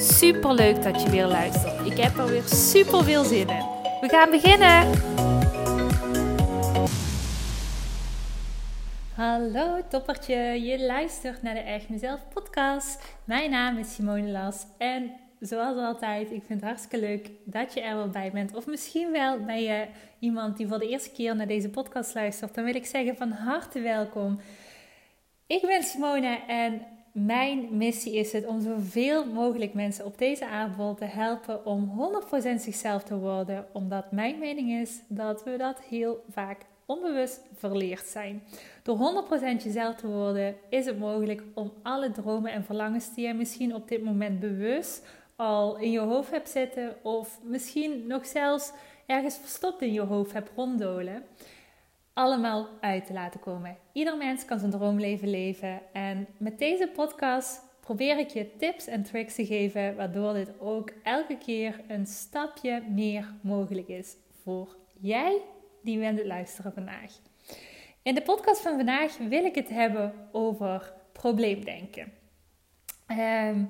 Super leuk dat je weer luistert. Ik heb er weer super veel zin in. We gaan beginnen. Hallo toppertje, je luistert naar de Echt Mezelf podcast. Mijn naam is Simone Las en zoals altijd, ik vind het hartstikke leuk dat je er wel bij bent. Of misschien wel ben je iemand die voor de eerste keer naar deze podcast luistert. Dan wil ik zeggen van harte welkom. Ik ben Simone en mijn missie is het om zoveel mogelijk mensen op deze aardbol te helpen om 100% zichzelf te worden. Omdat mijn mening is dat we dat heel vaak onbewust verleerd zijn. Door 100% jezelf te worden is het mogelijk om alle dromen en verlangens die je misschien op dit moment bewust al in je hoofd hebt zitten of misschien nog zelfs ergens verstopt in je hoofd hebt ronddolen, allemaal uit te laten komen. Ieder mens kan zijn droomleven leven en met deze podcast probeer ik je tips en tricks te geven waardoor dit ook elke keer een stapje meer mogelijk is voor jij die bent het luisteren vandaag. In de podcast van vandaag wil ik het hebben over probleemdenken. Um,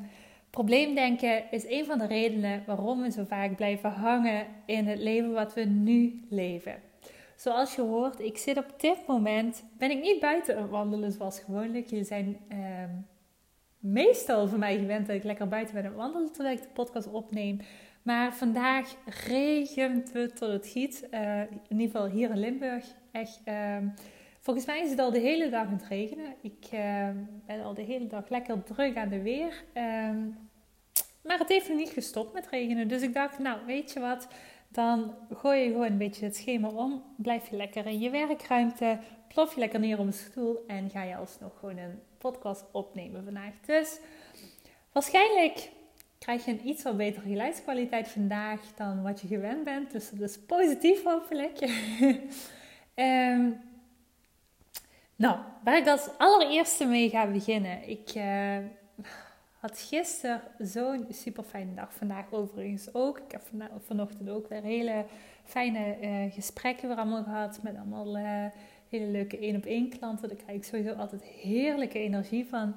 Probleemdenken is een van de redenen waarom we zo vaak blijven hangen in het leven wat we nu leven. Zoals je hoort, ik zit op dit moment, ben ik niet buiten aan wandelen zoals gewoonlijk. Jullie zijn ehm, meestal van mij gewend dat ik lekker buiten ben aan het wandelen terwijl ik de podcast opneem. Maar vandaag regent het tot het giet. Uh, in ieder geval hier in Limburg. Echt, ehm, volgens mij is het al de hele dag aan het regenen. Ik uh, ben al de hele dag lekker druk aan de weer. Ehm, maar het heeft nog niet gestopt met regenen. Dus ik dacht, nou weet je wat, dan gooi je gewoon een beetje het schema om. Blijf je lekker in je werkruimte. Plof je lekker neer op een stoel. En ga je alsnog gewoon een podcast opnemen vandaag. Dus waarschijnlijk krijg je een iets wat betere geluidskwaliteit vandaag dan wat je gewend bent. Dus dat is positief hopelijk. um, nou, waar ik als allereerste mee ga beginnen. Ik... Uh, had gisteren zo'n super fijne dag. Vandaag overigens ook. Ik heb vanochtend ook weer hele fijne uh, gesprekken weer allemaal gehad. Met allemaal uh, hele leuke één op één klanten. Daar krijg ik sowieso altijd heerlijke energie van.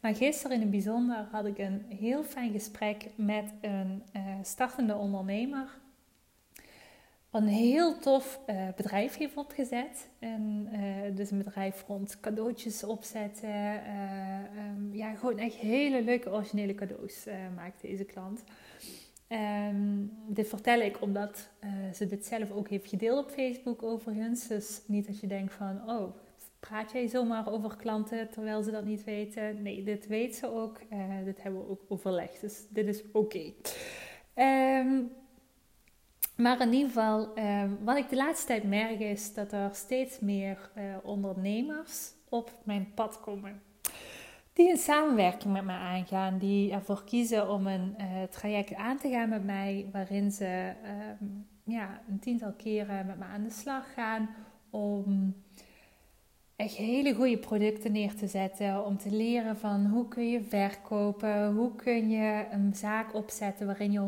Maar gisteren in het bijzonder had ik een heel fijn gesprek met een uh, startende ondernemer een heel tof uh, bedrijf heeft opgezet. En, uh, dus een bedrijf rond cadeautjes opzetten. Uh, ja, gewoon echt hele leuke originele cadeaus maakt deze klant. Um, dit vertel ik omdat ze dit zelf ook heeft gedeeld op Facebook overigens. Dus niet dat je denkt van, oh, praat jij zomaar over klanten terwijl ze dat niet weten. Nee, dit weet ze ook. dit hebben we ook overlegd. Dus dit is oké. Ehm, maar in ieder geval, ehm, wat ik de laatste tijd merk is dat er steeds meer uh, ondernemers op mijn pad komen. Die een samenwerking met mij aangaan, die ervoor kiezen om een uh, traject aan te gaan met mij, waarin ze ehm, ja, een tiental keren met me aan de slag gaan om echt hele goede producten neer te zetten. Om te leren van hoe kun je verkopen. Hoe kun je een zaak opzetten waarin je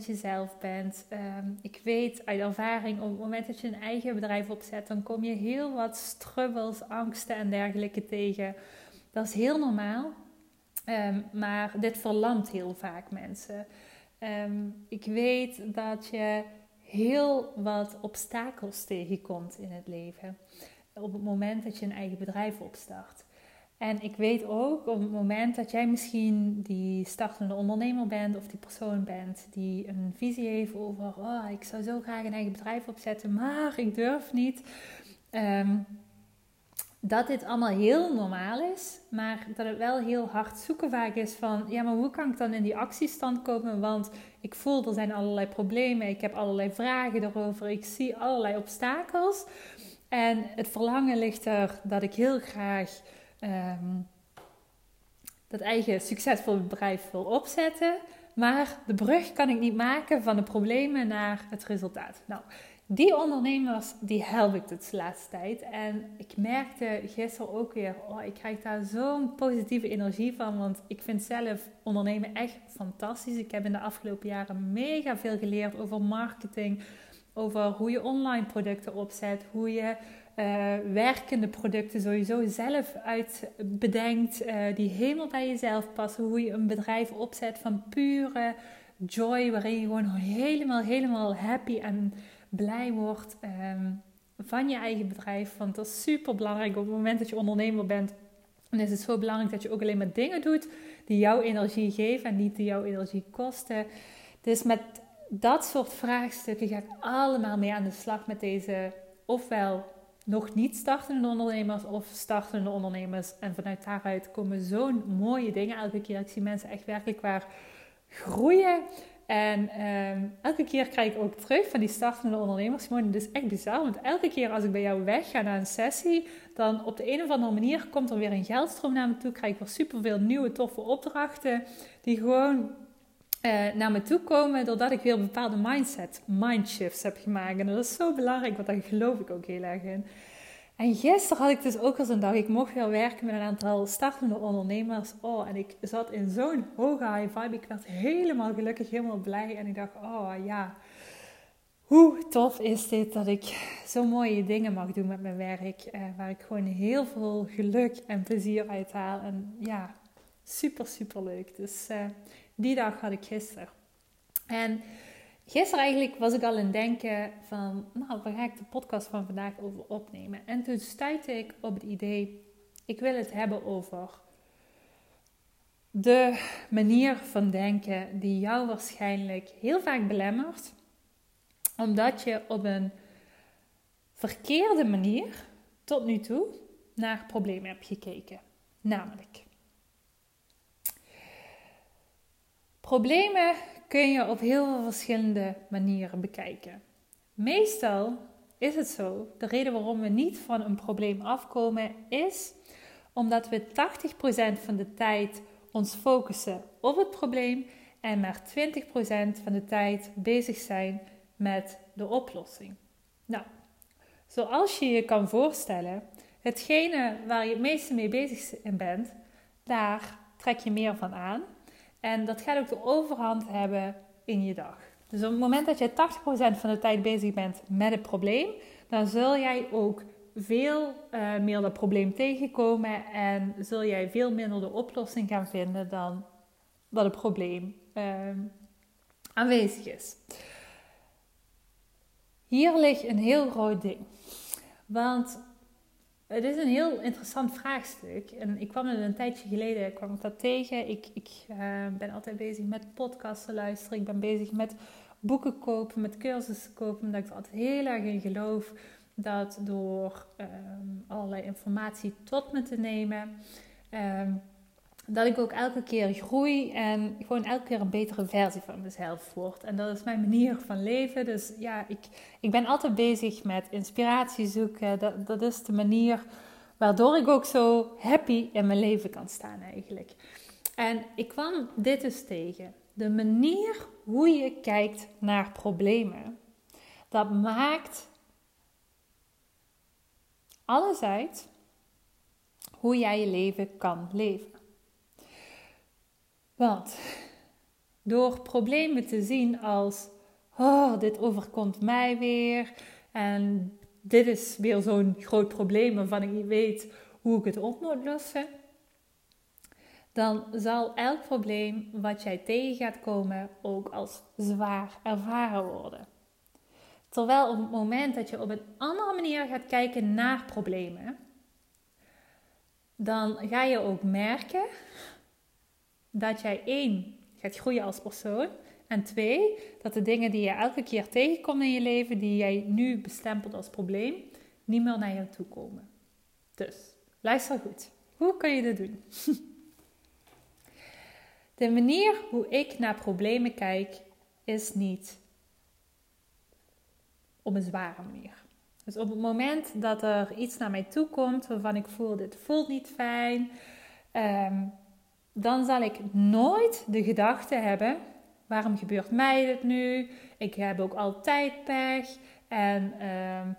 100% jezelf bent. Ehm, ik weet uit ervaring op het moment dat je een eigen bedrijf opzet. Dan kom je heel wat strubbels, angsten en dergelijke tegen. Dat is heel normaal. Ehm, maar dit verlamt heel vaak mensen. Ehm, ik weet dat je heel wat obstakels tegenkomt in het leven op het moment dat je een eigen bedrijf opstart. En ik weet ook op het moment dat jij misschien die startende ondernemer bent of die persoon bent die een visie heeft over, oh, ik zou zo graag een eigen bedrijf opzetten, maar ik durf niet. Ehm, dat dit allemaal heel normaal is, maar dat het wel heel hard zoeken vaak is van, ja, maar hoe kan ik dan in die actiestand komen? Want ik voel er zijn allerlei problemen, ik heb allerlei vragen erover, ik zie allerlei obstakels. En het verlangen ligt er dat ik heel graag um, dat eigen succesvolle bedrijf wil opzetten. Maar de brug kan ik niet maken van de problemen naar het resultaat. Nou, die ondernemers, die help ik dus de laatste tijd. En ik merkte gisteren ook weer, oh, ik krijg daar zo'n positieve energie van. Want ik vind zelf ondernemen echt fantastisch. Ik heb in de afgelopen jaren mega veel geleerd over marketing. Over hoe je online producten opzet. Hoe je uh, werkende producten sowieso zelf uit bedenkt. Uh, die helemaal bij jezelf passen. Hoe je een bedrijf opzet van pure joy. Waarin je gewoon helemaal, helemaal happy en blij wordt um, van je eigen bedrijf. Want dat is super belangrijk op het moment dat je ondernemer bent. Dan is het zo belangrijk dat je ook alleen maar dingen doet die jouw energie geven en niet die jouw energie kosten. Dus met dat soort vraagstukken ga ik allemaal mee aan de slag met deze ofwel nog niet startende ondernemers of startende ondernemers. En vanuit daaruit komen zo'n mooie dingen elke keer. Ik zie mensen echt werkelijk waar groeien. En ehm, elke keer krijg ik ook terug van die startende ondernemers. Het is echt bizar, want elke keer als ik bij jou weg ga naar een sessie, dan op de een of andere manier komt er weer een geldstroom naar me toe. Krijg ik weer superveel nieuwe toffe opdrachten die gewoon uh, naar me toe komen doordat ik weer bepaalde mindset, mindshifts heb gemaakt. En dat is zo belangrijk, want daar geloof ik ook heel erg in. En gisteren had ik dus ook als een dag, ik mocht weer werken met een aantal startende ondernemers. Oh, en ik zat in zo'n hoge high vibe. Ik werd helemaal gelukkig, helemaal blij. En ik dacht, oh ja, hoe tof is dit dat ik zo mooie dingen mag doen met mijn werk. Eh, waar ik gewoon heel veel geluk en plezier uit haal. En ja, super, super leuk. Dus uh, die dag had ik gisteren. En gisteren eigenlijk was ik al in denken van, nou, waar ga ik de podcast van vandaag over opnemen? En toen stuitte ik op het idee, ik wil het hebben over de manier van denken die jou waarschijnlijk heel vaak belemmert, omdat je op een verkeerde manier tot nu toe naar problemen hebt gekeken. Namelijk, Problemen kun je op heel veel verschillende manieren bekijken. Meestal is het zo, de reden waarom we niet van een probleem afkomen is omdat we 80% van de tijd ons focussen op het probleem en maar 20% van de tijd bezig zijn met de oplossing. Nou, zoals je je kan voorstellen, hetgene waar je het meeste mee bezig bent, daar trek je meer van aan. En dat gaat ook de overhand hebben in je dag. Dus op het moment dat je 80% van de tijd bezig bent met het probleem, dan zul jij ook veel uh, meer dat probleem tegenkomen en zul jij veel minder de oplossing gaan vinden dan dat het probleem uh, aanwezig is. Hier ligt een heel groot ding. Want het is een heel interessant vraagstuk. En ik kwam er een tijdje geleden kwam ik dat tegen. Ik, ik uh, ben altijd bezig met podcasten luisteren. Ik ben bezig met boeken kopen, met cursussen kopen. Omdat ik er altijd heel erg in geloof dat door um, allerlei informatie tot me te nemen, um, dat ik ook elke keer groei en gewoon elke keer een betere versie van mezelf word. En dat is mijn manier van leven. Dus ja, ik, ik ben altijd bezig met inspiratie zoeken. Dat, dat is de manier waardoor ik ook zo happy in mijn leven kan staan eigenlijk. En ik kwam dit dus tegen. De manier hoe je kijkt naar problemen, dat maakt alles uit hoe jij je leven kan leven. Want door problemen te zien als, oh, dit overkomt mij weer en dit is weer zo'n groot probleem waarvan ik niet weet hoe ik het op moet lossen, dan zal elk probleem wat jij tegen gaat komen ook als zwaar ervaren worden. Terwijl op het moment dat je op een andere manier gaat kijken naar problemen, dan ga je ook merken dat jij één gaat groeien als persoon. En twee, dat de dingen die je elke keer tegenkomt in je leven, die jij nu bestempelt als probleem, niet meer naar jou toe komen. Dus, luister goed. Hoe kan je dit doen? De manier hoe ik naar problemen kijk, is niet op een zware manier. Dus op het moment dat er iets naar mij toe komt waarvan ik voel, dit voelt niet fijn, um, dan zal ik nooit de gedachte hebben: Waarom gebeurt mij dit nu? Ik heb ook altijd pech. En um,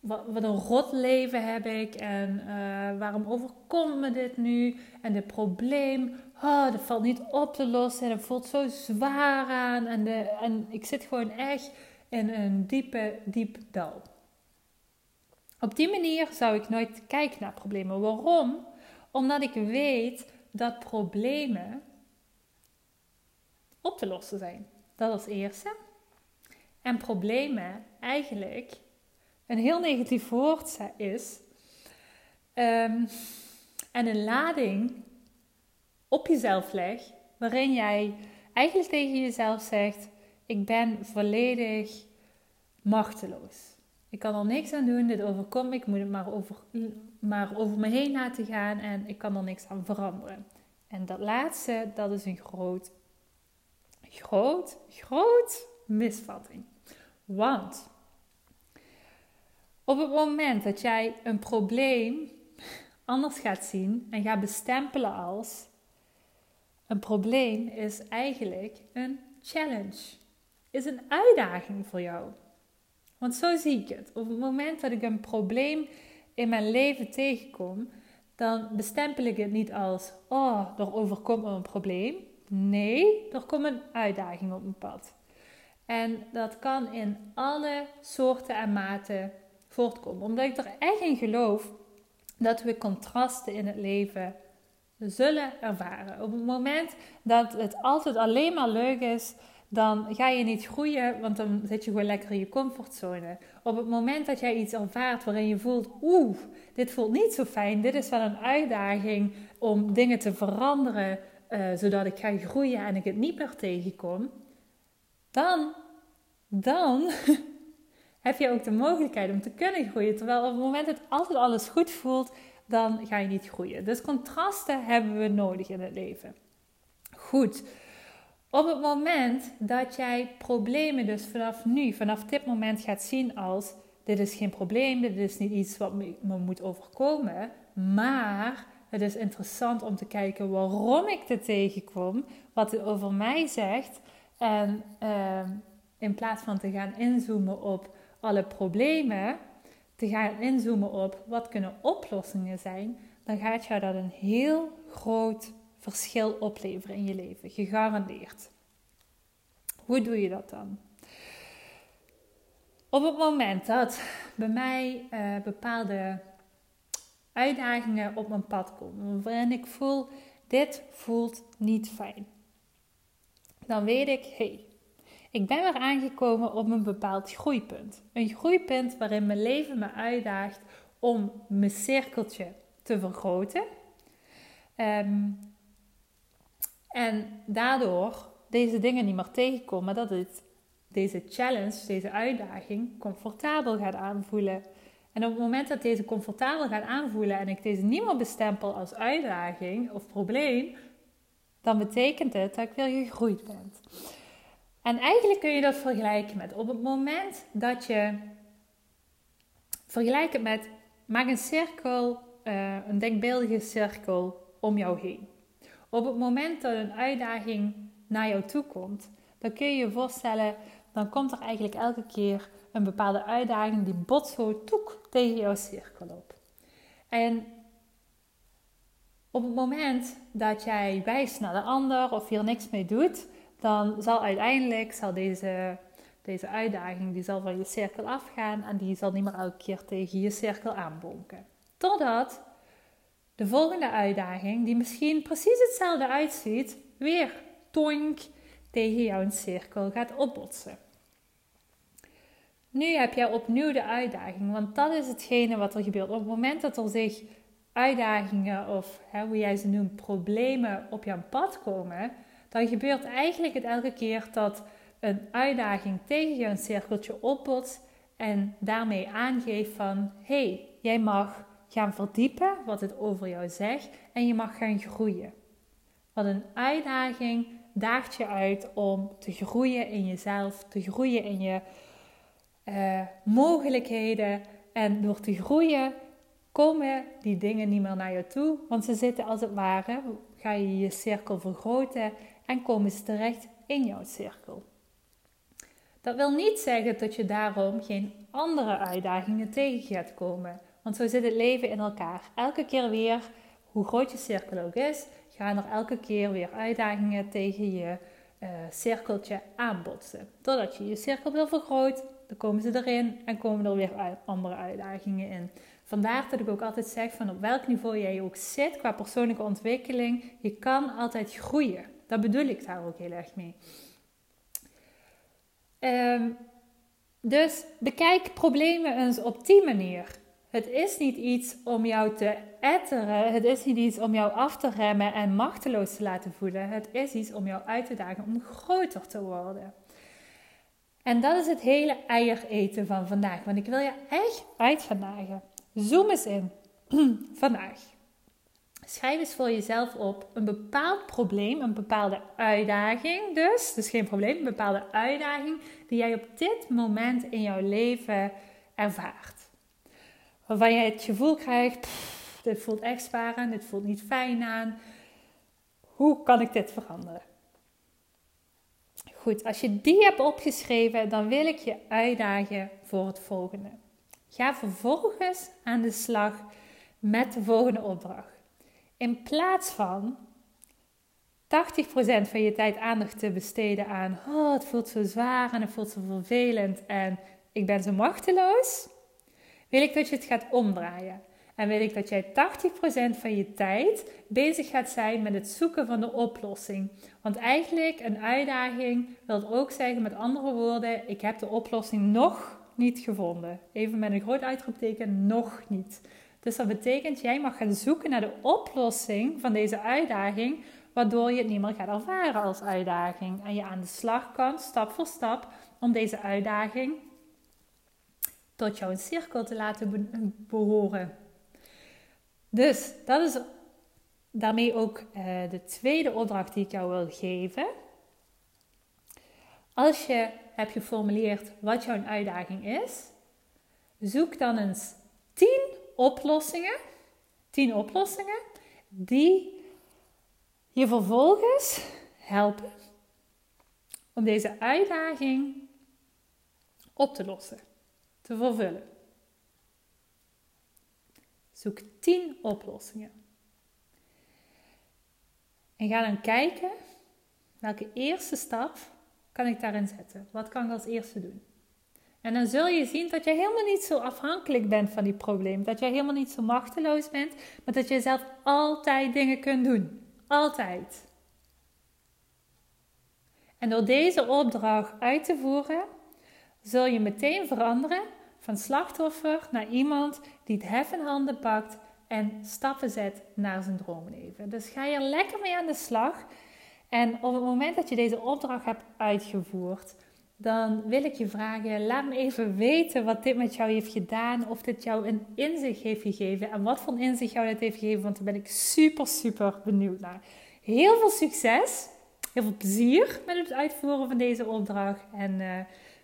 wat, wat, een rot leven heb ik. En uh, waarom overkomt me dit nu? En dit probleem, oh, dat valt niet op te lossen. En het voelt zo zwaar aan. En, de, en ik zit gewoon echt in een diepe, diep dal. Op die manier zou ik nooit kijken naar problemen. Waarom? Omdat ik weet dat problemen op te lossen zijn. Dat als eerste. En problemen eigenlijk een heel negatief woord is. Um, en een lading op jezelf legt, waarin jij eigenlijk tegen jezelf zegt: Ik ben volledig machteloos. Ik kan er niks aan doen, dit overkom ik, moet het maar over, maar over me heen laten gaan en ik kan er niks aan veranderen. En dat laatste, dat is een groot, groot, groot misvatting. Want op het moment dat jij een probleem anders gaat zien en gaat bestempelen als een probleem is eigenlijk een challenge, is een uitdaging voor jou. Want zo zie ik het. Op het moment dat ik een probleem in mijn leven tegenkom, dan bestempel ik het niet als: oh, er overkomt een probleem. Nee, er komt een uitdaging op mijn pad. En dat kan in alle soorten en maten voortkomen. Omdat ik er echt in geloof dat we contrasten in het leven zullen ervaren. Op het moment dat het altijd alleen maar leuk is, dan ga je niet groeien, want dan zit je gewoon lekker in je comfortzone. Op het moment dat jij iets ervaart waarin je voelt, oeh, dit voelt niet zo fijn, dit is wel een uitdaging om dingen te veranderen, uh, zodat ik ga groeien en ik het niet meer tegenkom, dan, dan heb je ook de mogelijkheid om te kunnen groeien. Terwijl op het moment dat altijd alles goed voelt, dan ga je niet groeien. Dus contrasten hebben we nodig in het leven. Goed. Op het moment dat jij problemen dus vanaf nu, vanaf dit moment gaat zien als dit is geen probleem, dit is niet iets wat me, moet overkomen, maar het is interessant om te kijken waarom ik dit tegenkom, wat het over mij zegt en uh, in plaats van te gaan inzoomen op alle problemen, te gaan inzoomen op wat kunnen oplossingen zijn, dan gaat jou dat een heel groot verschil opleveren in je leven. Gegarandeerd. Hoe doe je dat dan? Op het moment dat bij mij uh, bepaalde uitdagingen op mijn pad komen, waarin ik voel, dit voelt niet fijn, dan weet ik, hé, hey, ik ben weer aangekomen op een bepaald groeipunt. Een groeipunt waarin mijn leven me uitdaagt om mijn cirkeltje te vergroten. Ehm, en daardoor deze dingen niet meer tegenkom, maar dat het deze challenge, deze uitdaging, comfortabel gaat aanvoelen. En op het moment dat deze comfortabel gaat aanvoelen en ik deze niet meer bestempel als uitdaging of probleem, dan betekent het dat ik weer gegroeid ben. En eigenlijk kun je dat vergelijken met op het moment dat je. Vergelijk het met. Maak een cirkel, uh, een denkbeeldige cirkel om jou heen. Op het moment dat een uitdaging naar jou toe komt, dan kun je je voorstellen, dan komt er eigenlijk elke keer een bepaalde uitdaging die bot zo toek tegen jouw cirkel op. En op het moment dat jij wijst naar de ander of hier niks mee doet, dan zal uiteindelijk zal deze, deze uitdaging die zal van je cirkel afgaan en die zal niet meer elke keer tegen je cirkel aanbonken. Totdat de volgende uitdaging, die misschien precies hetzelfde uitziet, weer toink tegen jouw cirkel gaat opbotsen. Nu heb jij opnieuw de uitdaging, want dat is hetgene wat er gebeurt. Op het moment dat er zich uitdagingen of hè, hoe jij ze noemt, problemen op jouw pad komen, dan gebeurt eigenlijk het elke keer dat een uitdaging tegen jouw cirkeltje opbotst en daarmee aangeeft van hé, hey, jij mag gaan verdiepen wat het over jou zegt en je mag gaan groeien. Want een uitdaging daagt je uit om te groeien in jezelf, te groeien in je uh, mogelijkheden. En door te groeien komen die dingen niet meer naar je toe, want ze zitten als het ware, ga je je cirkel vergroten en komen ze terecht in jouw cirkel. Dat wil niet zeggen dat je daarom geen andere uitdagingen tegen gaat komen. Want zo zit het leven in elkaar. Elke keer weer, hoe groot je cirkel ook is, gaan er elke keer weer uitdagingen tegen je uh, cirkeltje aanbotsen. Totdat je je cirkel wil vergroot, dan komen ze erin en komen er weer andere uitdagingen in. Vandaar dat ik ook altijd zeg van op welk niveau jij ook zit qua persoonlijke ontwikkeling, je kan altijd groeien. Dat bedoel ik daar ook heel erg mee. Ehm, dus bekijk problemen eens op die manier. Het is niet iets om jou te etteren. Het is niet iets om jou af te remmen en machteloos te laten voelen. Het is iets om jou uit te dagen om groter te worden. En dat is het hele eier eten van vandaag. Want ik wil je echt uit. Zoom eens in. vandaag. Schrijf eens voor jezelf op een bepaald probleem, een bepaalde uitdaging dus. Dus geen probleem, een bepaalde uitdaging die jij op dit moment in jouw leven ervaart. Waarvan je het gevoel krijgt, dit voelt echt sparen, dit voelt niet fijn aan. Hoe kan ik dit veranderen? Goed, als je die hebt opgeschreven, dan wil ik je uitdagen voor het volgende. Ga vervolgens aan de slag met de volgende opdracht. In plaats van 80% van je tijd aandacht te besteden aan, oh, het voelt zo zwaar en het voelt zo vervelend en ik ben zo machteloos, wil ik dat je het gaat omdraaien. En wil ik dat jij 80% van je tijd bezig gaat zijn met het zoeken van de oplossing. Want eigenlijk een uitdaging wil ook zeggen, met andere woorden, ik heb de oplossing nog niet gevonden. Even met een groot uitroepteken, nog niet. Dus dat betekent, jij mag gaan zoeken naar de oplossing van deze uitdaging, waardoor je het niet meer gaat ervaren als uitdaging. En je aan de slag kan, stap voor stap, om deze uitdaging tot jouw cirkel te laten behoren. Dus dat is daarmee ook uh, de tweede opdracht die ik jou wil geven. Als je hebt geformuleerd wat jouw uitdaging is, zoek dan eens 10 oplossingen, 10 oplossingen die je vervolgens helpen om deze uitdaging op te lossen te vervullen. Zoek 10 oplossingen. En ga dan kijken welke eerste stap kan ik daarin zetten. Wat kan ik als eerste doen? En dan zul je zien dat je helemaal niet zo afhankelijk bent van die probleem. Dat je helemaal niet zo machteloos bent, maar dat je zelf altijd dingen kunt doen. Altijd. En door deze opdracht uit te voeren, zul je meteen veranderen van slachtoffer naar iemand die het hef in handen pakt en stappen zet naar zijn droomleven. Dus ga je er lekker mee aan de slag. En op het moment dat je deze opdracht hebt uitgevoerd, dan wil ik je vragen: laat me even weten wat dit met jou heeft gedaan. Of dit jou een inzicht heeft gegeven. En wat voor inzicht jou dit heeft gegeven. Want daar ben ik super, super benieuwd naar. Heel veel succes. Heel veel plezier met het uitvoeren van deze opdracht. En uh,